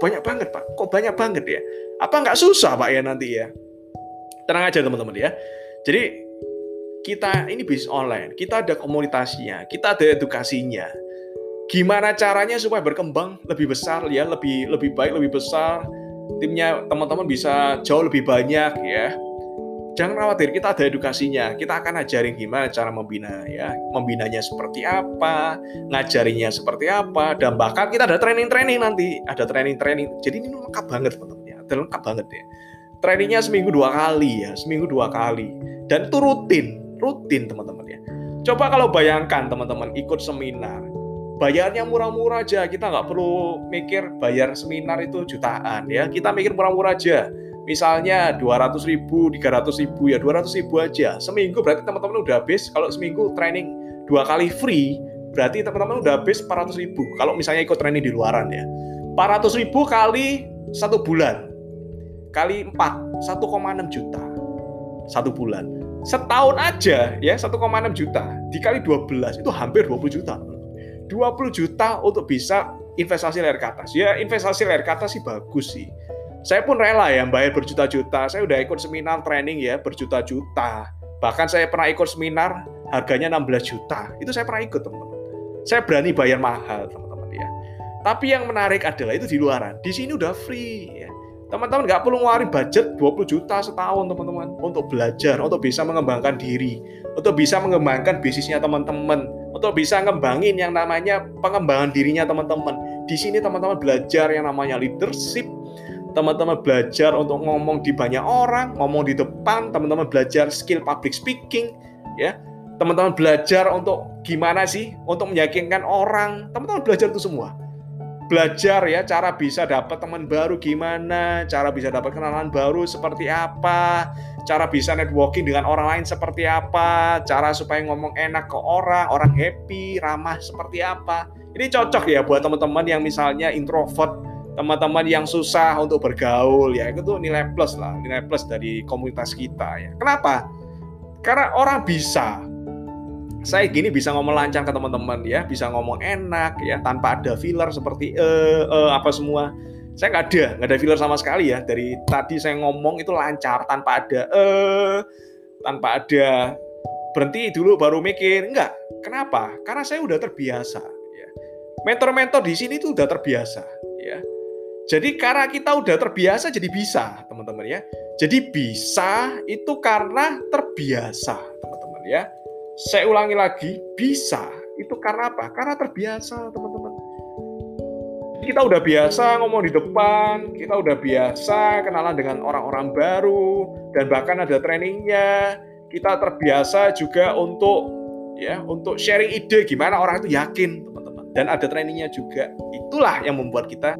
banyak banget pak. Kok banyak banget ya? Apa nggak susah pak ya nanti ya? Tenang aja teman-teman ya. Jadi kita ini bisnis online. Kita ada komunitasnya kita ada edukasinya. Gimana caranya supaya berkembang lebih besar ya? Lebih lebih baik lebih besar. Timnya teman-teman bisa jauh lebih banyak ya jangan khawatir kita ada edukasinya. Kita akan ajarin gimana cara membina ya. Membinanya seperti apa ngajarinya seperti apa dan bahkan kita ada training-training nanti. Ada training-training. Jadi ini lengkap banget teman-teman ya. Lengkap banget ya. Trainingnya seminggu dua kali ya. Seminggu dua kali. Dan itu rutin rutin teman-teman ya. Coba kalau bayangkan teman-teman ikut seminar. Bayarnya murah-murah aja. Kita nggak perlu mikir bayar seminar itu jutaan ya. Kita mikir murah-murah aja misalnya 200 ribu 300 ribu ya 200 ribu aja. Seminggu berarti teman-teman udah habis. Kalau seminggu training dua kali free berarti teman-teman udah habis 400 ribu. Kalau misalnya ikut training di luaran ya. 400 ribu kali satu bulan. Kali 4 1,6 juta. Satu bulan. Setahun aja ya 1,6 juta. Dikali 12 itu hampir 20 juta. 20 juta untuk bisa investasi layar ke atas. Ya investasi layar ke atas sih bagus sih. Saya pun rela ya bayar berjuta-juta. Saya udah ikut seminar training ya berjuta-juta. Bahkan saya pernah ikut seminar harganya 16 juta. Itu saya pernah ikut teman-teman. Saya berani bayar mahal teman-teman ya. Tapi yang menarik adalah itu di luaran. Di sini udah free ya. Teman-teman nggak perlu ngeluarin budget 20 juta setahun teman-teman untuk belajar, untuk bisa mengembangkan diri, untuk bisa mengembangkan bisnisnya teman-teman, untuk bisa ngembangin yang namanya pengembangan dirinya teman-teman. Di sini teman-teman belajar yang namanya leadership, teman-teman belajar untuk ngomong di banyak orang, ngomong di depan, teman-teman belajar skill public speaking, ya. Teman-teman belajar untuk gimana sih untuk meyakinkan orang, teman-teman belajar itu semua belajar ya cara bisa dapat teman baru gimana, cara bisa dapat kenalan baru seperti apa, cara bisa networking dengan orang lain seperti apa, cara supaya ngomong enak ke orang, orang happy, ramah seperti apa. Ini cocok ya buat teman-teman yang misalnya introvert, teman-teman yang susah untuk bergaul ya, itu nilai plus lah, nilai plus dari komunitas kita ya. Kenapa? Karena orang bisa saya gini bisa ngomong lancar ke teman-teman ya, bisa ngomong enak ya, tanpa ada filler seperti eh, eh apa semua. Saya nggak ada, nggak ada filler sama sekali ya. Dari tadi saya ngomong itu lancar tanpa ada eh, tanpa ada berhenti dulu baru mikir. Enggak. Kenapa? Karena saya udah terbiasa. Ya. Mentor-mentor di sini tuh udah terbiasa. Ya. Jadi karena kita udah terbiasa jadi bisa, teman-teman ya. Jadi bisa itu karena terbiasa, teman-teman ya saya ulangi lagi, bisa. Itu karena apa? Karena terbiasa, teman-teman. Kita udah biasa ngomong di depan, kita udah biasa kenalan dengan orang-orang baru, dan bahkan ada trainingnya. Kita terbiasa juga untuk ya untuk sharing ide gimana orang itu yakin, teman-teman. Dan ada trainingnya juga. Itulah yang membuat kita